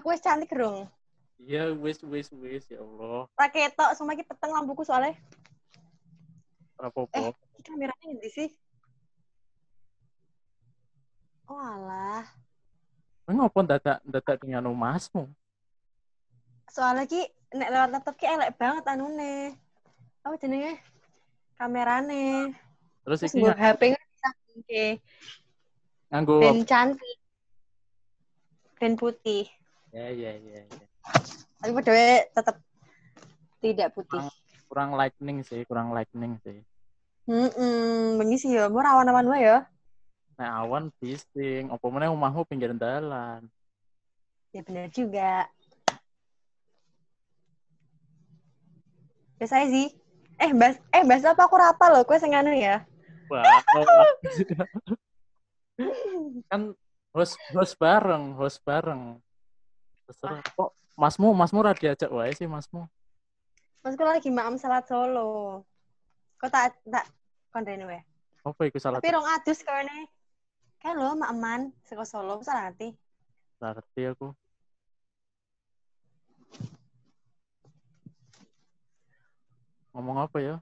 Aku wis cantik dong. Iya, wis wis wis ya Allah. Ra ketok semua iki peteng lampuku soalnya. Apa-apa. Eh, Ini kameranya ngendi sih? Oh alah. Ngopo dadak dadak dengan masmu? Soalnya ki nek lewat laptop ki elek banget anune. Apa jenenge? Kamerane. Terus Terus iki nggo HP oke. nganggo Ben cantik. Ben putih. Ya ya ya ya. Tapi padahal tetap tidak putih. Kurang lightning sih, kurang lightning sih. Hmm, bengi sih ya. Mau rawan-rawan wae ya. Nek awan bising, opo meneh omahmu pinggir dalan. Ya benar juga. Biasa sih. Eh, bahas eh bahas apa aku rapa loh, kue sing anu ya. Wah. kan host host bareng, host bareng. Terserah. Kok Masmu, Masmu ra diajak wae sih Masmu. Masku lagi maam salat solo. Kok tak tak kondene wae. Apa iku salah Tapi rong adus kene. Kan lo maaman saka Solo, salah ngerti. ngerti aku. Ngomong apa ya?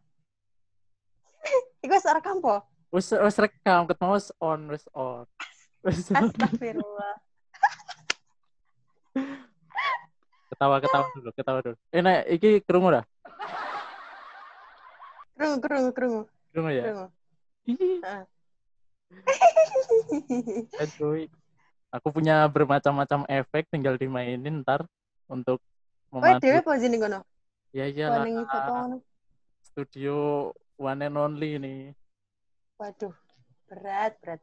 Iku wis rekam po. Wis wis rekam, ketemu wis on. Wis on. Astagfirullah. Ketawa ketawa dulu, ketawa dulu. Eh nek iki krungu dah. Krungu, krungu, krungu, Krungu ya. Heeh. aduh. Aku punya bermacam-macam efek tinggal dimainin ntar untuk Kowe memandu. dhewe apa sini kono? Ya foto ngono. Studio one and only nih. Waduh, berat, berat.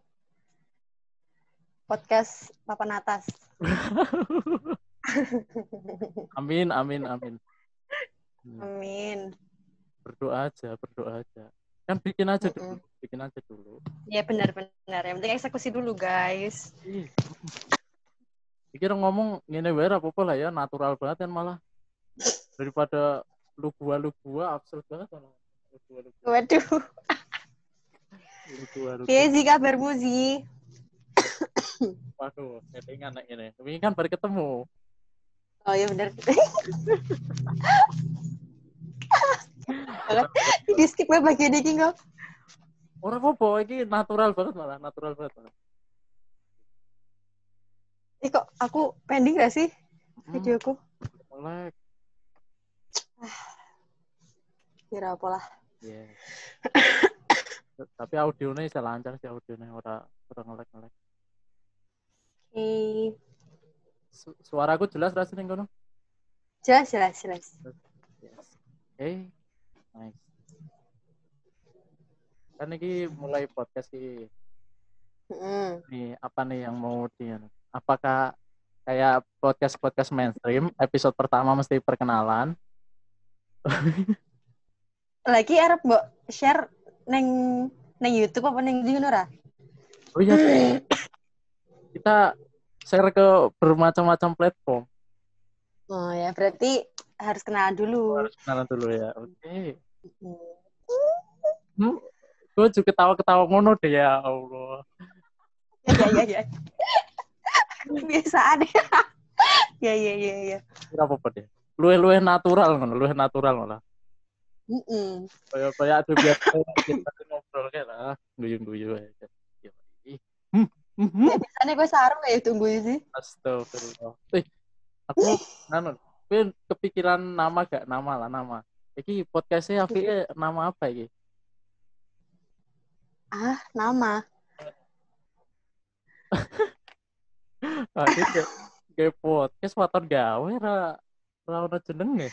Podcast papan atas. amin, amin, amin. Hmm, Amin. Berdoa aja, berdoa aja. Kan bikin aja Mm-mm. dulu, bikin aja dulu. Ya benar-benar. Yang penting eksekusi dulu, guys. Pikir ngomong ngene wae ra apa-apa lah ya, natural banget kan malah. Daripada lu gua lu gua absurd banget gua, Waduh. gua. sih kabarmu sih? Waduh, settingan nek ini. Ini kan baru ketemu. Oh iya benar. Di skip ya bagian ini kok. Ora apa-apa, iki natural banget malah, natural banget malah. Eh kok aku pending gak sih Hmm, videoku? Melek. Kira apa lah. Iya. Tapi audionya bisa lancar sih audionya ora ora ngelek-ngelek. Oke. Su- Suaraku jelas rasanya kono? Jelas, jelas, jelas. Yes. Oke. Nice. Kan ini mulai podcast sih. Mm. Nih, apa nih yang mau di Apakah kayak podcast-podcast mainstream episode pertama mesti perkenalan? Lagi arep mbok share neng neng YouTube apa neng di? Oh iya, kita share ke bermacam-macam platform. Oh ya, berarti harus kenalan dulu. Harus kenalan dulu ya. Oke. Mm. Hmm. Gue juga ketawa-ketawa ngono deh ya Allah. Ya, ya, ya. Biasaan ya. ya, ya, ya, ya. Kira apa deh? Luwe-luwe natural ngono, luwe natural malah. Mm-mm. Kayak kayak ada biasa kita ngobrol kayak lah, guyu-guyu aja. Ya, ih. Hmm. Hmm. Ya, biasanya gue sarung ya tunggu sih. Astagfirullah. Eh, aku nanu, gue kepikiran nama gak nama lah nama. Iki podcastnya Afi nama apa iki? Ah, nama. Ah, ini kayak, kayak podcast waton gawe ra ra ono jenenge.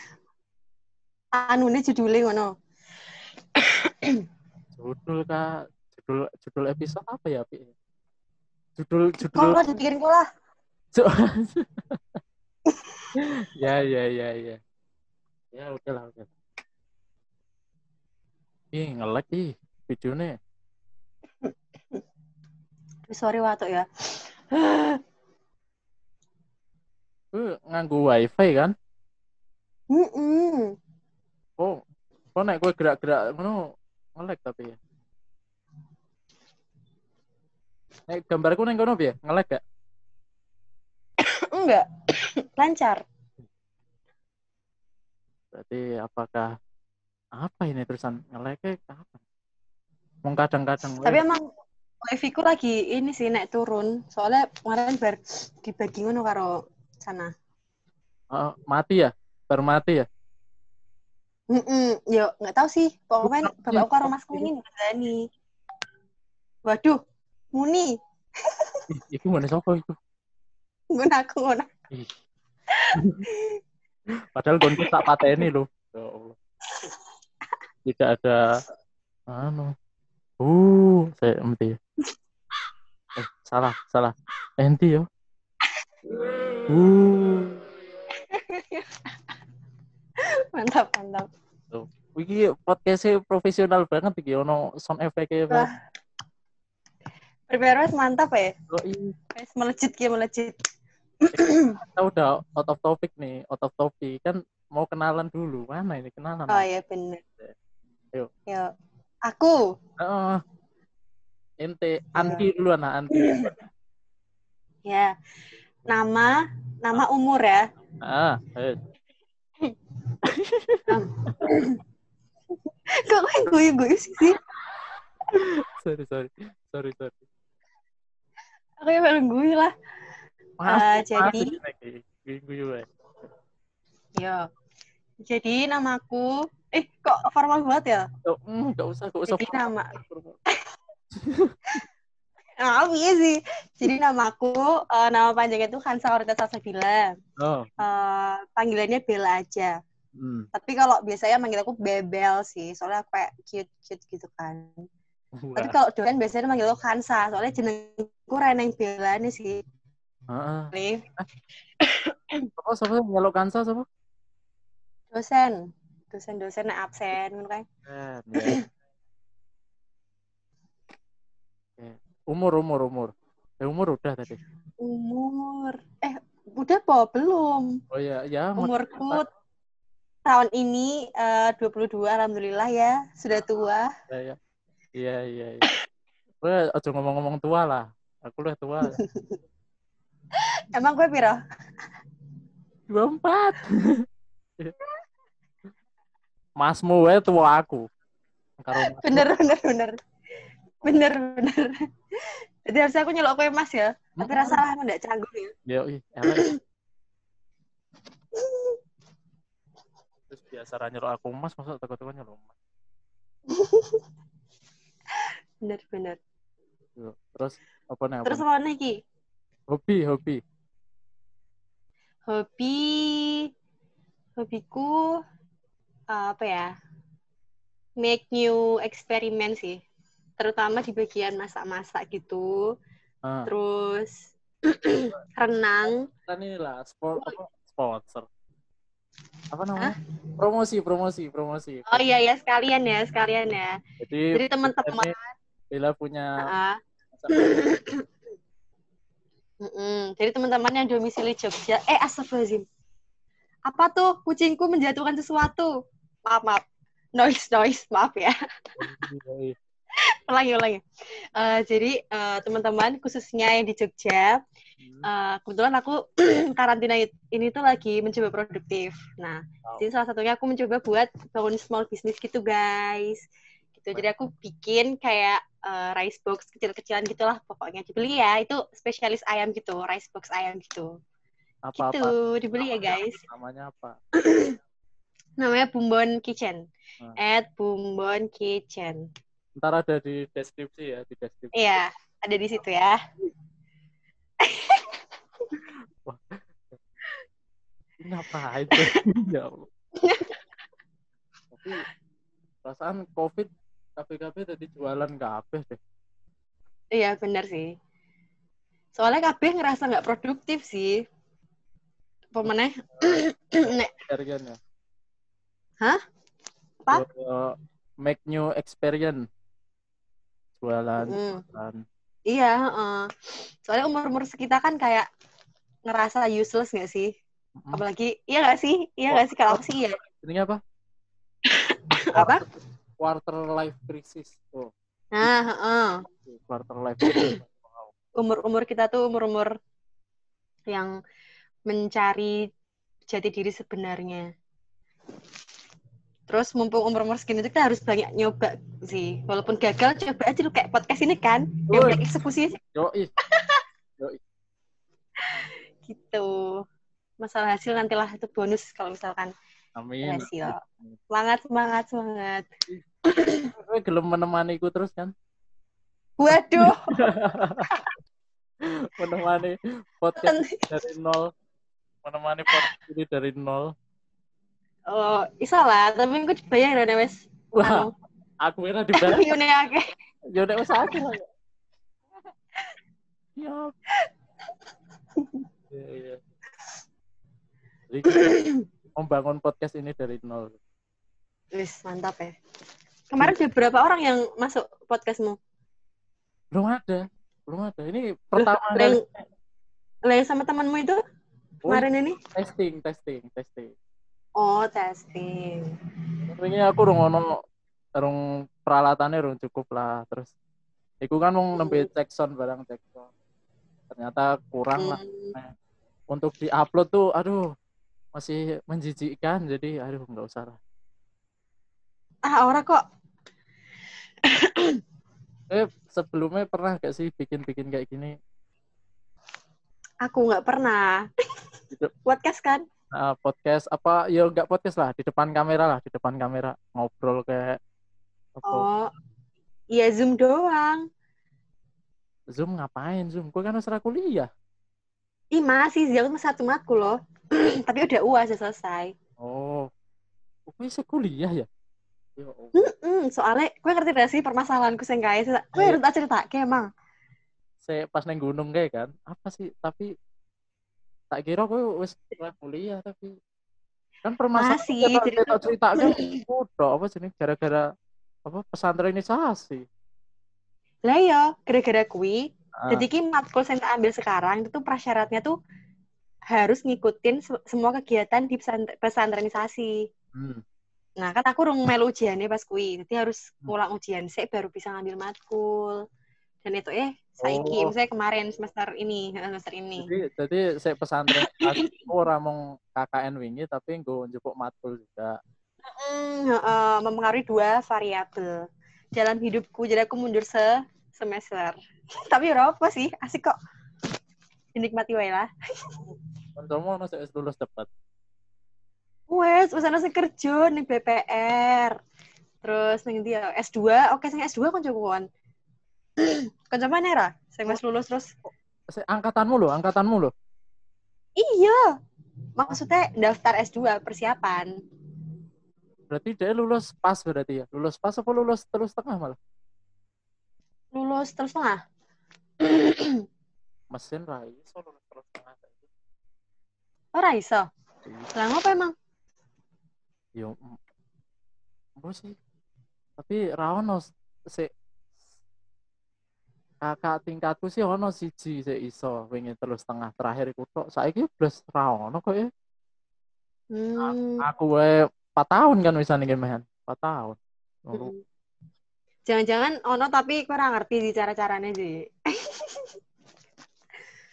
Anu ini judulnya ngono. Judul kak, judul judul episode apa ya, Pi? Judul judul Kalau gue lah. Ju- ya ya ya ya. Ya udah lah udah. Ih ngelek ih videonya. Sorry watuk ya. Gue nganggu wifi kan? Mm-mm. Oh, kok nek gue gerak-gerak ngono ngelek tapi ya. Nek gambarku neng kono piye? Ngelek gak? Enggak. Lancar. Berarti apakah apa ini terusan ngeleke apa? Mau kadang-kadang Tapi emang wifi ku lagi ini sih naik turun. Soalnya kemarin bar dibagi ngono karo sana. Oh, mati ya? Baru mati ya? Mm yo nggak tahu sih. Pokoknya bapakku karo masku ini berani. Waduh, muni. Iku mana sapa itu? Ngono aku ngono. Padahal gonku tak pateni loh. Ya Allah. Tidak ada anu. Uh, saya mesti. Eh, salah, salah. Enti yo. Uh, Mantap, mantap. iki podcastnya profesional banget iki ono sound effect-nya. Wes mantap ya. Oh, iya. Melejit ya melejit. kita udah out of topic nih, out of topic kan mau kenalan dulu. Mana ini kenalan? Oh iya bener. Yuk. Yuk. Aku. Heeh. ente anti dulu anak anti. Ya. Nama, nama umur ya. Ah, eh. Kok guyu-guyu sih sih? sorry sorry sorry sorry. Aku yang paling guyu lah. Eh, jadi- Guyu wae. Yo. Jadi namaku, eh kok formal banget ya? Oh, mm, gak usah, gak usah. Jadi nama, ah iya sih. Jadi namaku, eh, nama panjangnya itu Hansa Orita Salsabila. Oh, Eh, panggilannya Bella aja. hmm. Tapi kalau biasanya manggil aku Bebel sih, soalnya aku kayak cute-cute gitu kan. Tapi Wah. kalau dosen biasanya manggil aku Hansa, soalnya jenengku Reneng Bella nih sih. Heeh. Nih, Oh, siapa nyelok kansa siapa? dosen. Dosen-dosen yang absen. Eh, ya. Oke. Umur, umur, umur. Eh, umur udah tadi. Umur, eh udah po belum? Oh iya, ya. Umurku tahun ini eh, 22, alhamdulillah ya, sudah tua. Ya, ya. Iya, iya, iya. Gue aja ngomong-ngomong tua lah. Aku udah tua. Emang gue piro? 24. Masmu wae tua aku. Bener, bener, bener. Bener, bener. Jadi harusnya aku nyelok kue mas ya. Tapi rasa lah enggak canggung ya. Ya, ih, elek. Terus biasa nyelok aku mas, masa takut-takut nyelok mas. Bener, bener. Yo, Terus apa nih? Apa Terus nih? apa lagi? Hobi, hobi. Hobi, hobiku eh, apa ya? Make new experiment sih. Terutama di bagian masak-masak gitu. Ah, Terus renang. kan inilah sport apa? Sponsor. Apa namanya? Promosi, promosi, promosi. Oh iya ya sekalian ya, sekalian ya. Jadi, Jadi teman-teman, Bella punya jadi teman-teman yang domisili Jogja, eh astagfirullahaladzim. Apa tuh kucingku menjatuhkan sesuatu? Maaf, maaf. Noise, noise, maaf ya. Ulangi, ulangi. Eh, jadi eh, teman-teman khususnya yang di Jogja, eh, kebetulan aku karantina ini tuh lagi mencoba produktif. Nah, Wow. jadi salah satunya aku mencoba buat bangun small business gitu guys. Gitu. Jadi aku bikin kayak eh, rice box kecil-kecilan gitulah pokoknya dibeli ya. Itu spesialis ayam gitu, rice box ayam gitu. Apa-apa? Gitu, dibeli ya guys. Namanya apa? Namanya Bumbon Kitchen. Hmm. At Bumbon Kitchen. Ntar ada di deskripsi ya, di deskripsi. Iya, ada di situ ya. Ini apa itu? ya Allah. Tapi perasaan COVID KPKP tadi jualan kabeh deh. Iya, bener sih. Soalnya KB ngerasa nggak produktif sih. Pemeneh, nek ya. Hah? Apa? Eh, make new experience. Jualan, Mm. jualan. Iya, heeh. Soalnya umur-umur sekitar kan kayak ngerasa useless nggak sih? Apalagi, iya nggak sih? Iya nggak sih? Kalau sih iya. Ini apa? Apa? Quarter life crisis. Oh, Nah, heeh. quarter life crisis. Umur-umur kita tuh umur-umur yang mencari jati diri sebenarnya. Terus mumpung umur-umur segini itu kita harus banyak nyoba sih. Walaupun gagal, coba aja lu kayak podcast ini kan. Yang banyak eksekusi Yoi. gitu. Masalah hasil nantilah itu bonus kalau misalkan Amin. berhasil. Semangat, semangat, semangat. Kowe gelem menemaniku terus kan? Waduh, menemani podcast dari nol. Menemani podcast ini dari nol. oh, iso lah, tapi aku dibayar ya, wes. Wah, Anu, aku kira dibayar. Yune akeh. Ya udah usaha aku. Ya. Iya, iya. Jadi membangun podcast ini dari nol. Wis, mantap ya. Kemarin ada berapa orang yang masuk podcastmu? Belum ada, belum ada. Ini pertama Lah, kali yang- lah, sama temanmu itu kemarin ini? testing, testing, testing. Oh, testing. Ini aku rung ono rung peralatannya rung cukup lah. Terus iku kan mau nembe cek sound barang cek sound. Ternyata kurang lah. Hmm. Untuk di-upload tuh aduh masih menjijikkan jadi aduh nggak usah lah. Ah, orang kok. Eh sebelumnya pernah gak sih bikin-bikin kayak gini? Aku nggak pernah. Gitu. Podcast kan? Nah, podcast apa ya nggak podcast lah di depan kamera lah di depan kamera ngobrol kayak apa Oh, iya Zoom doang. zoom ngapain zoom gue kan harus kuliah Ih, masih masih satu matkul loh. Tapi udah uas, udah selesai. oh gue bisa kuliah ya Allah. Hmm, soalnya, gue ngerti gak sih permasalahanku sing kae. Gue Iya. harus tak cerita, emang. saya pas neng gunung kayak kan apa sih tapi tak kira gue wis kuliah tapi kan permasalahan Masih, cerita cerita, kan udah apa sih ini gara-gara apa pesantrenisasi Lah ya, gara-gara kui. Ah, Jadi ki matkul yang tak ambil sekarang itu tuh prasyaratnya tuh harus ngikutin se- semua kegiatan di pesant- pesantrenisasi. hmm. Nah, kan aku rung melu ujiannya pas kui. Jadi harus Hmm. ngulang ujian sih baru bisa ngambil matkul. Dan itu eh saiki, Oh. misalnya kemarin semester ini, semester ini. jadi jadi saya pesantren orang mau KKN wingi tapi gue njupuk matkul juga Hmm, heeh, mempengaruhi dua variabel dalam hidupku. Jadi aku mundur se semester. Tapi ora apa sih, asik kok. Dinikmati wae lah. Kancamu ono lulus cepat. Wes, wes ana sing kerja ning BPR. Terus ning ndi ya? S2, oke sing S2 kancaku kon. Kanca mana ra? Sing wis lulus terus. Angkatanmu loh, angkatanmu loh. Iya. Maksudnya daftar S2 persiapan. Berarti dia lulus pas berarti ya. Lulus pas apa lulus terus tengah malah? Lulus terus tengah. Mesin ra iso lulus terus tengah. Ora iso. Lah ngopo emang? Yo. Apa sih? Tapi ra ono se kakak tingkatku sih ono siji sik iso wingi terus tengah terakhir iku tok. Saiki blas ra ono kok ya. Hmm. Aku wae 4 tahun kan nih main. 4 tahun. Lalu Mm. Jangan-jangan ono tapi kurang ngerti di cara-caranya sih.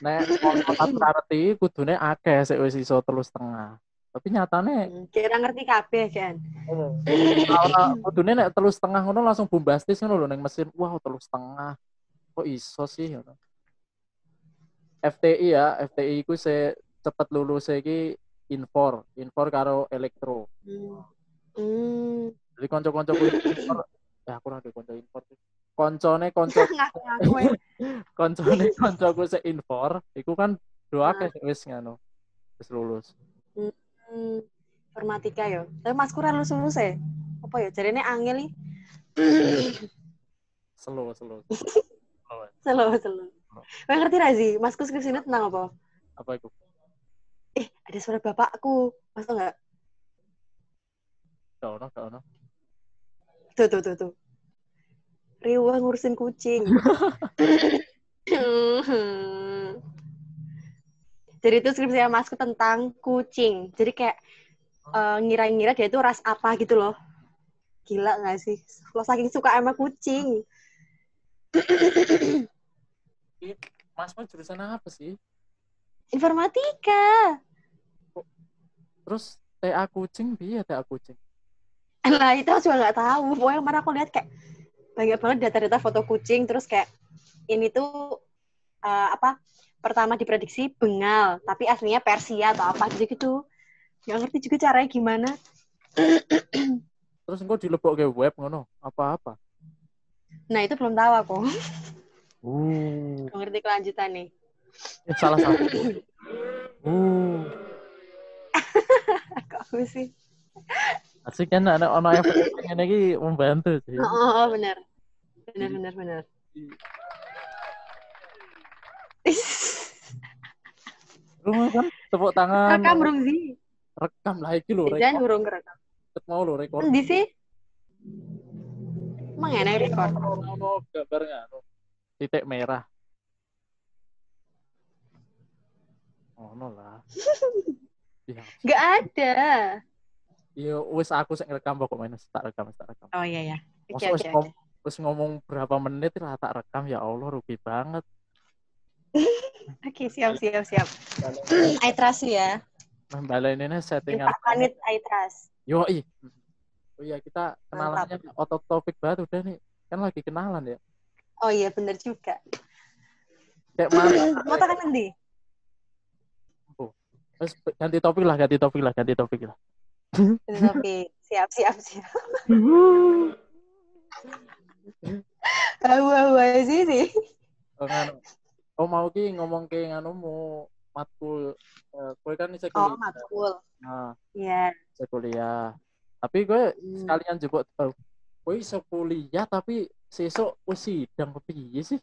nek ono ngerti kudune akeh sik wis iso terus tengah. Tapi nyatane Hmm, Kira ngerti kabeh kan. kudune nek terus tengah ngono langsung bombastis ngono lho ning mesin. Wah, terus tengah. Kok iso sih ngono. FTI ya, FTI ku se cepet lulus iki infor, infor karo elektro. Hmm. Jadi kanca-kancaku infor, ya aku ada kanca infor. Koncone konco ya. koncone koncoku se infor, iku kan doa Ah. wis ngono. Wis lulus. Hmm, informatika ya. Tapi Mas Kuran lulus lulus ya. Apa ya? Jarine angel nih. Slow, slow. Selo selo. Kowe ngerti ra sih? Masku skripsinya tentang apa? Apa itu? Eh, ada suara bapakku. Mas tau nggak? Gak ono, gak ono. Tuh tuh tuh tuh. Riwa ngurusin kucing. Jadi itu skripsinya Masku tentang kucing. Jadi kayak eh, ngira-ngira dia itu ras apa gitu loh. Gila nggak sih? Lo saking suka sama kucing. Mas mau jurusan apa sih? Informatika. Terus TA kucing piye TA kucing? Lah itu aku juga nggak tahu. Pokoknya kemarin aku lihat kayak banyak banget data-data foto kucing terus kayak ini tuh eh, apa pertama diprediksi bengal tapi aslinya Persia atau apa gitu gitu. Nggak ngerti juga caranya gimana. Terus engko dilebok ke web ngono, apa-apa. nah itu belum tahu aku. Uh, ngerti kelanjutannya eh, salah satu. Uh, kok aku sih? Asik kan anak ono yang pengen iki membantu sih. oh, oh, oh, benar benar benar. Benar Rumah kan tepuk tangan. rekam burung sih Rekam lah iki lho, jangan rekam. burung rekam Mau lho rekor. di sih emang enak record Ono gambarnya. Titik merah. Ono lah. Iya. nggak ada Iya, wis aku sing ngerekam pokok main tak rekam, tak rekam. oh iya ya oke wis ngomong berapa menit lah tak rekam ya Allah rugi banget. oke siap siap siap I trust you ya Nah, balen ini settingan. Pak Panit I trust Yo, ih. Oh iya, kita kenalannya otot topik banget udah nih. Kan lagi kenalan ya. oh iya benar juga Kayak mana? mau tekan nanti Wes, ganti topik lah, ganti topik lah, ganti topik lah. Oke, siap, siap, siap. Awa-awa sih sih. Oh, nganu. Oh mau ki ngomong ke nganu mau matkul eh, kowe kan bisa Oh, kuliah. matkul. Nah, Iya. bisa kuliah. Tapi gue Hmm. sekalian juga tahu. Kowe iso kuliah tapi sesuk wis sidang piye sih?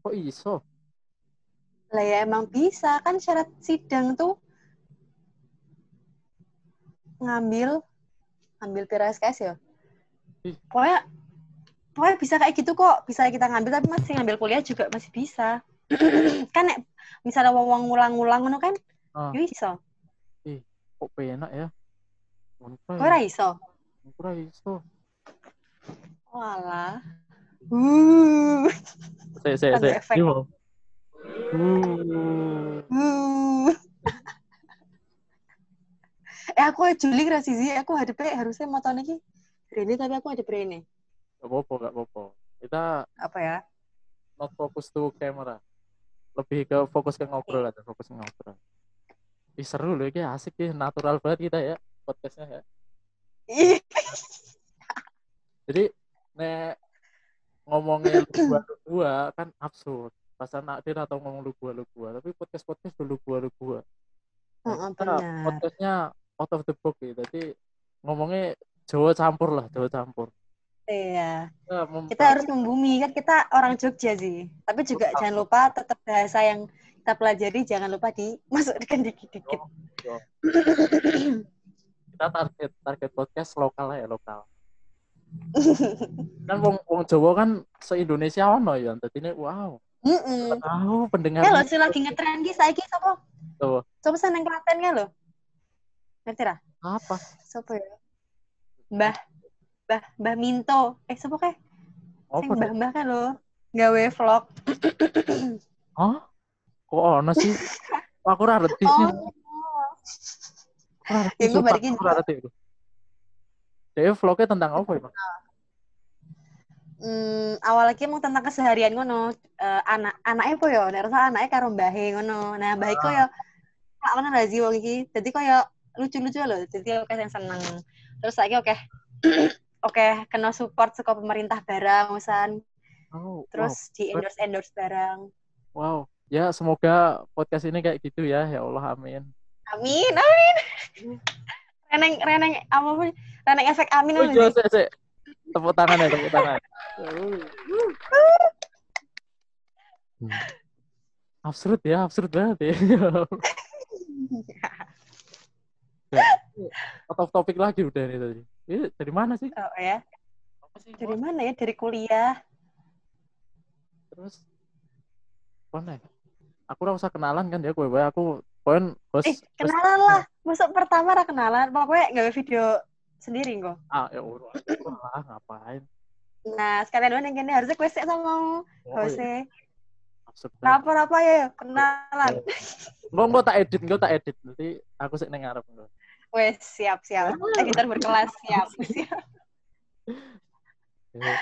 Kok iso? Lah ya emang bisa kan syarat sidang tuh ngambil ngambil PRSKS ya. Ih. Pokoknya pokoknya bisa kayak gitu kok. Bisa kita ngambil tapi masih ngambil kuliah juga masih bisa. kan nek misalnya wong ngulang-ngulang ngono kan, Ah. yo iso. Kok penak ya? Kok ora iso? Ora iso. Walah. Uh. Sik. efek. Yo. Uh. Uh. eh aku Juli rasi sih, aku hadep harusnya motornya ki Rene tapi aku hadep Rene. Gak apa-apa, gak apa-apa. Kita Apa ya? not fokus to camera. Lebih ke fokus ke ngobrol aja, fokus ke ngobrol. Ih seru loh, ini asik ya, natural banget kita ya podcastnya ya. Ih, Jadi nek ngomongin lu gua lu gua kan absurd. Pas anak dia atau ngomong lu gua lu gua, tapi podcast podcast lu gua lu gua. Benar. podcastnya out of the box gitu. Jadi ngomongnya Jawa campur lah, Jawa campur. Iya. Kita, harus membumi kan kita orang Jogja sih. Tapi juga Betul. jangan lupa tetap bahasa yang kita pelajari jangan lupa dimasukkan dikit-dikit. kita target target podcast lokal lah ya lokal. Kan wong wong Jawa kan se Indonesia ono ya. Jadi ini wow. Heeh. Tahu pendengar Eh lo sih lagi ngetren ki saiki sapa? Tuh. Coba seneng Klaten lo? Ngerti ra? apa? Sapa ya? Mbah Mbah Mbah Minto. Eh sapa kae? Sing Apa? tuh? mbah-mbah kan lo gawe vlog. Hah? Kok ono sih? Aku ora ngerti sih. Oh. Ya, gue Aku ora ngerti. Dia vlognya tentang apa ya? Hmm, awal lagi emang tentang keseharian ngono. Eh, anak anaknya apa ya? Nek rasa anaknya karo mbahe ngono. Nah, mbah iku ya tak lah sih wong iki. Dadi kaya lucu-lucu loh. Dadi oke yang seneng. Terus saiki oke. oke, kena support saka pemerintah barang usan. Oh, Terus di endorse endorse barang. wow. wow. Ya, semoga podcast ini kayak gitu ya. Ya Allah, amin. Amin, amin. reneng reneng apa pun reneng efek amin Oh, sik. Tepuk tangan ya, tepuk tangan. Hmm. Absurd ya, absurd banget ya. Out of topic lagi udah nih tadi. Ini dari mana sih? Oh ya. Apa sih? Dari mana ya? Dari kuliah. Terus mana? Aku ora usah kenalan kan ya, gue aku poin bos. Eh, kenalan lah. Masuk pertama ra kenalan. Pokoknya nggak video sendiri kok. Ah, ya. Wah, ngapain? Nah, sekalian mana yang gini harusnya kue sih sama Oh, iya, hostnya. absurd banget. Kenapa apa ya? Kenalan. Engko engko tak edit, engko tak edit. Nanti aku sik ning ngarep engko. Wes, siap, siap. Editor berkelas, siap. siap.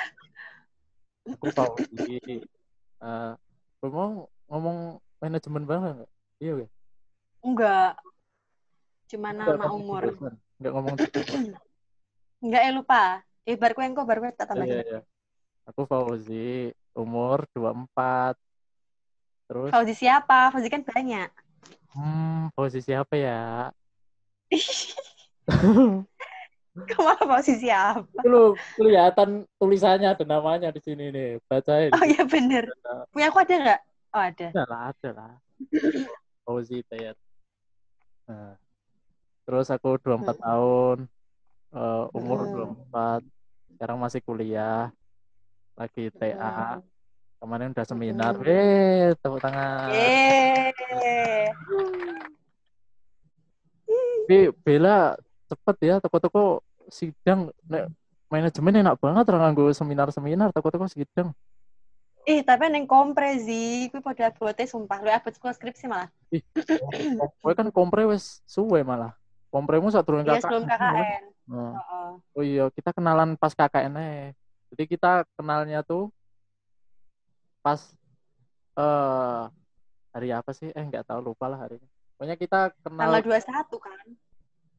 Aku tahu di eh mau ngomong manajemen banget enggak? Iya, ya. Enggak. Cuma nama umur. Enggak ngomong Enggak, eh lupa. Eh, bar kue engko, bar kue tak Iya, tambahin. iya. Aku Fauzi, umur 24. Terus Fauzi siapa? Fauzi kan banyak. hmm, posisi apa ya? Fauzi siapa? Itu loh, kelihatan tulisannya ada namanya di sini nih. Bacain. Oh iya bener. Punya aku ada nggak? Oh ada. Ada lah, ada lah. Fauzi Tayat. Nah, terus aku 24 tahun, eh, umur Hmm. 24, sekarang masih kuliah, lagi TA, Hmm. kemarin udah seminar, Hmm. eh tepuk tangan. Yeay. Tapi Bella cepet ya, toko-toko sidang, nek manajemen enak banget orang nganggo seminar-seminar, toko-toko sidang. Ih, tapi neng kompre sih, kuwi pada abote sumpah. Lu abot sekolah skripsi malah. Gue kan kompre wes suwe malah. Kompremu saat turun Iya, kakak. sebelum KKN. Nah. Oh iya, kita kenalan pas KKN -nya. Jadi kita kenalnya tuh pas eh hari apa sih? Eh nggak tahu lupa lah harinya. Pokoknya kita kenal. Tanggal 21 kan?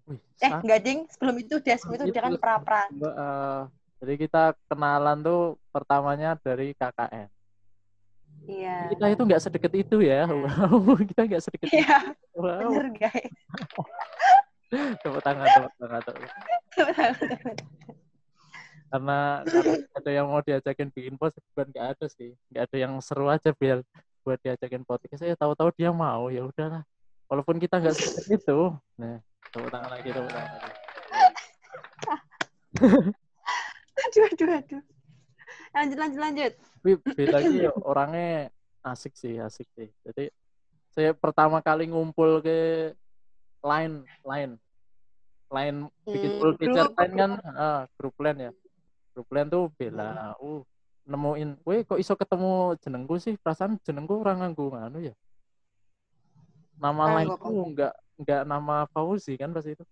Wih, Eh, sa- enggak ding, sebelum itu udah sebelum itu Itu udah kan pra-pra. Eh, jadi kita kenalan tuh pertamanya dari KKN. Iya. Kita itu nggak sedekat itu ya. Wow, kita nggak sedekat itu. Iya, Wow, bener guys. tepuk tangan, tepuk tangan, tepuk tangan. Karena, karena ada yang mau diajakin bikin post, bukan nggak ada sih. Nggak ada yang seru aja biar buat diajakin podcast. Saya tahu-tahu dia mau, ya udahlah. Walaupun kita nggak sedekat itu. Nah, tepuk tangan lagi, tepuk tangan lagi. aduh, aduh, aduh. Lanjut, lanjut, lanjut. Tapi lagi ya, orangnya asik sih, asik sih. Jadi saya pertama kali ngumpul ke line, line, line bikin Hmm, full feature line kan, ah, grup line ya. Grup line tuh bela, uh, nemuin, weh kok iso ketemu jenengku sih? Perasaan jenengku orang nganggu nganu ya. Nama Nganggo line apa? tuh enggak enggak nama Fauzi kan pas itu.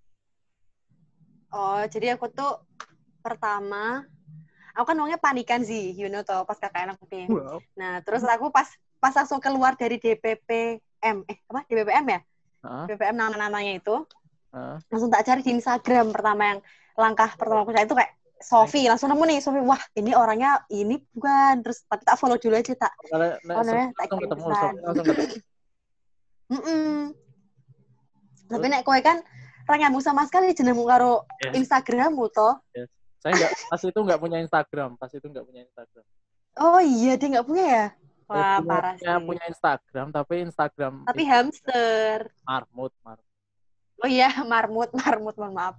Oh, jadi aku tuh pertama, aku kan orangnya panikan sih, you know toh, pas KKN aku nih. Wow. Nah, terus aku pas pas langsung keluar dari DPPM, eh apa DPPM ya? DPPM nama-namanya itu, langsung tak cari di Instagram pertama yang langkah pertama aku cari itu kayak Sofi, langsung nemu nih Sofi, wah ini orangnya ini bukan, terus tapi tak follow dulu aja tak. Kalau nek Oh, namanya tak langsung kirim ketemu, pesan. langsung ketemu. Mm-mm. Tapi nek kowe kan orang nyambung sama sekali jenengmu karo Yes. Instagrammu toh. Saya enggak pas itu enggak punya Instagram, pas itu enggak punya Instagram. Oh iya, dia nggak punya ya? Eh, Wah, punya, parah punya, sih. punya Instagram tapi Instagram Tapi itu hamster. marmut marmut Oh iya, marmut, marmut, mohon maaf.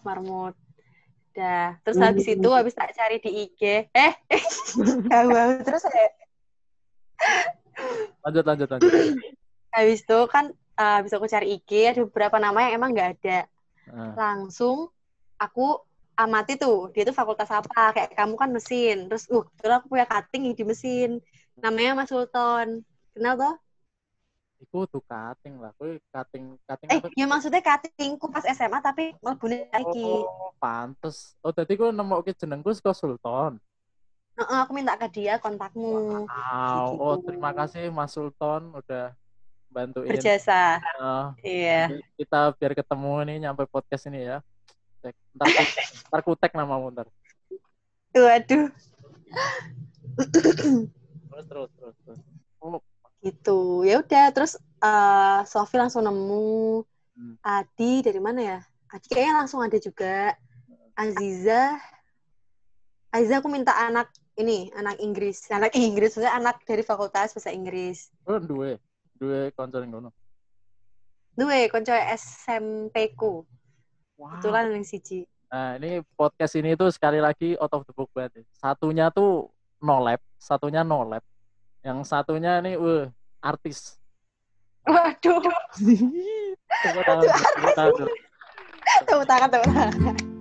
Marmut. Dah. Terus Hmm. habis itu habis tak cari di IG. Eh, jauh terus saya lanjut lanjut lanjut habis itu kan eh, habis aku cari IG ada beberapa nama yang emang nggak ada. Nah, Langsung aku amati tuh, dia tuh fakultas apa? Kayak kamu kan mesin. Terus uh, kebetulan aku punya cutting di mesin. Namanya Mas Sultan. Kenal toh? iku tuh cutting lah kuwi cutting cutting Eh, apa ya maksudnya cuttingku pas SMA tapi mlebune lagi. oh pantes oh tadi ku nemokke jenengku saka Sultan Heeh, aku minta ke dia kontakmu. wow oh Gitu. terima kasih Mas Sultan udah bantuin. Berjasa. Eh, Iya. kita biar ketemu nih nyampe podcast ini ya. Cek. ntar ku, ntar ku tag namamu ntar. Waduh. terus terus terus terus. Oh, gitu. Ya udah terus eh Sofi langsung nemu. Hmm. Adi dari mana ya? Adi kayaknya langsung ada juga. Aziza. Aziza aku minta anak ini anak Inggris. Anak Inggris maksudnya anak dari fakultas bahasa Inggris. Oh duwe duwe konco ning ngono duwe konco SMP ku wow. kebetulan yang siji Nah, ini podcast ini tuh sekali lagi out of the book banget. Satunya tuh no lab, satunya no lab. Yang satunya ini, wah, artis. waduh Tepuk tangan, tepuk tangan. tepuk tangan tepuk tangan